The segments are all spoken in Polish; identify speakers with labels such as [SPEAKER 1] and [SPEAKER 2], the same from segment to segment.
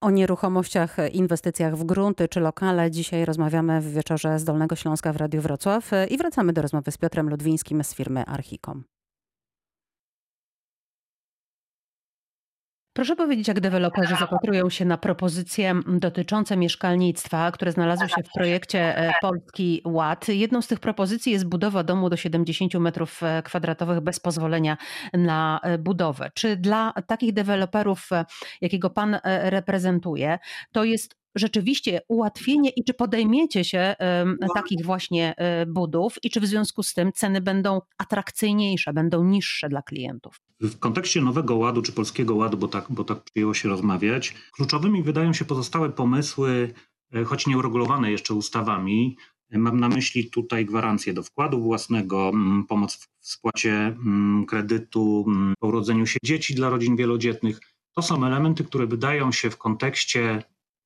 [SPEAKER 1] O nieruchomościach, inwestycjach w grunty czy lokale dzisiaj rozmawiamy w wieczorze z Dolnego Śląska w Radiu Wrocław i wracamy do rozmowy z Piotrem Ludwińskim z firmy Archicom. Proszę powiedzieć, jak deweloperzy zapatrują się na propozycje dotyczące mieszkalnictwa, które znalazły się w projekcie e, Polski Ład. Jedną z tych propozycji jest budowa domu do 70 metrów e, kwadratowych bez pozwolenia na e, budowę. Czy dla takich deweloperów, jakiego pan reprezentuje, to jest rzeczywiście ułatwienie i czy podejmiecie się no. takich właśnie budów i czy w związku z tym ceny będą atrakcyjniejsze, będą niższe dla klientów?
[SPEAKER 2] W kontekście Nowego Ładu czy Polskiego Ładu, bo tak, bo tak przyjęło się rozmawiać, kluczowymi wydają się pozostałe pomysły, e, choć nieuregulowane jeszcze ustawami. Mam na myśli tutaj gwarancję do wkładu własnego, pomoc w spłacie kredytu po urodzeniu się dzieci dla rodzin wielodzietnych. To są elementy, które wydają się w kontekście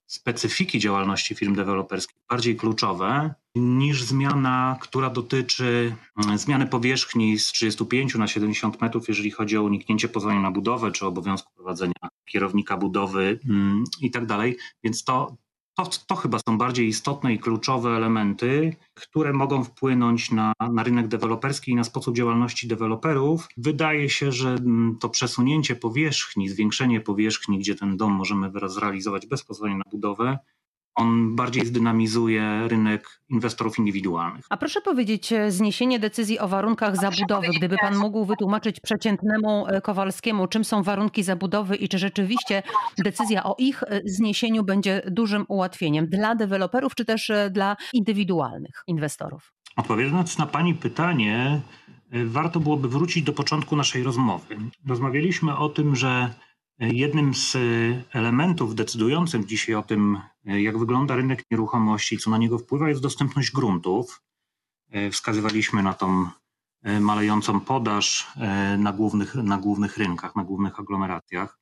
[SPEAKER 2] specyfiki działalności firm deweloperskich bardziej kluczowe niż zmiana, która dotyczy mm, zmiany powierzchni z 35 na 70 metrów, jeżeli chodzi o uniknięcie pozwolenia na budowę czy obowiązku prowadzenia kierownika budowy mm, i tak dalej. Więc to, to, to chyba są bardziej istotne i kluczowe elementy, które mogą wpłynąć na, na rynek deweloperski i na sposób działalności deweloperów. Wydaje się, że mm, to przesunięcie powierzchni, zwiększenie powierzchni, gdzie ten dom możemy zrealizować bez pozwolenia na budowę, on bardziej zdynamizuje rynek inwestorów indywidualnych.
[SPEAKER 1] A proszę powiedzieć, e, zniesienie decyzji o warunkach zabudowy, gdyby pan mógł wytłumaczyć przeciętnemu e, Kowalskiemu, czym są warunki zabudowy i czy rzeczywiście decyzja o ich e, zniesieniu będzie dużym ułatwieniem dla deweloperów, czy też dla indywidualnych inwestorów?
[SPEAKER 2] Odpowiadając na pani pytanie, warto byłoby wrócić do początku naszej rozmowy. Rozmawialiśmy o tym, że Jednym z elementów decydującym dzisiaj o tym, jak wygląda rynek nieruchomości, co na niego wpływa, jest dostępność gruntów. Wskazywaliśmy na tą malejącą podaż na głównych, na głównych rynkach, na głównych aglomeracjach.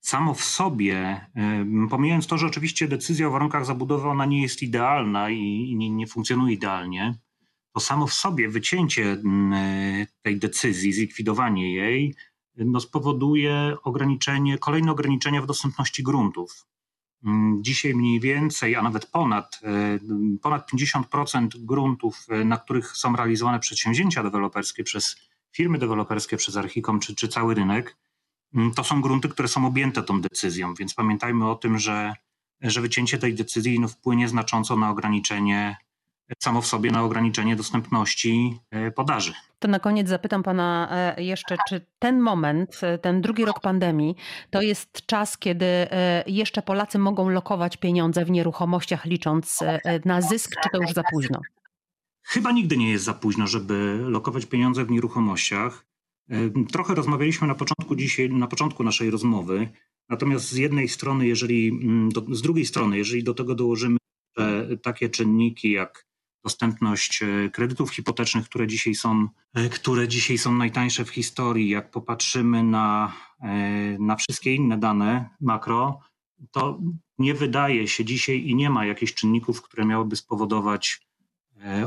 [SPEAKER 2] Samo w sobie, pomijając to, że oczywiście decyzja o warunkach zabudowy ona nie jest idealna i nie, nie funkcjonuje idealnie, to samo w sobie wycięcie tej decyzji, zlikwidowanie jej no spowoduje ograniczenie, kolejne ograniczenia w dostępności gruntów. Mm, dzisiaj mniej więcej, a nawet ponad, e, ponad 50% gruntów, e, na których są realizowane przedsięwzięcia deweloperskie przez firmy deweloperskie, przez Archicom czy, czy cały rynek, mm, to są grunty, które są objęte tą decyzją. Więc pamiętajmy o tym, że, że wycięcie tej decyzji no, wpłynie znacząco na ograniczenie samo w sobie na ograniczenie dostępności e, podaży.
[SPEAKER 1] To na koniec zapytam Pana e, jeszcze, czy ten moment, e, ten drugi rok pandemii, to jest czas, kiedy jeszcze Polacy mogą lokować pieniądze w nieruchomościach, licząc na zysk, czy to już za późno?
[SPEAKER 2] Chyba nigdy nie jest za późno, żeby lokować pieniądze w nieruchomościach. Trochę rozmawialiśmy na początku dzisiaj, na początku naszej rozmowy. Natomiast z jednej strony, jeżeli mm, do, z drugiej strony, jeżeli do tego dołożymy takie czynniki jak dostępność e, kredytów hipotecznych, które dzisiaj są, e, które dzisiaj są najtańsze w historii. Jak popatrzymy na, e, na wszystkie inne dane makro, to nie wydaje się dzisiaj i nie ma jakichś czynników, które miałyby spowodować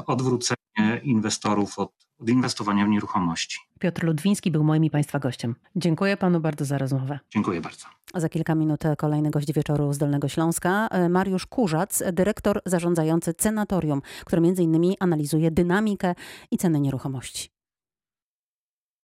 [SPEAKER 2] odwrócenie inwestorów od, od inwestowania w nieruchomości.
[SPEAKER 1] Piotr Ludwiński był moim i Państwa gościem. Dziękuję Panu bardzo za rozmowę.
[SPEAKER 2] Dziękuję bardzo.
[SPEAKER 1] Za kilka minut kolejny gość wieczoru z Dolnego Śląska, Mariusz Kurzac, dyrektor zarządzający Cenatorium, który m.in. analizuje dynamikę i ceny nieruchomości.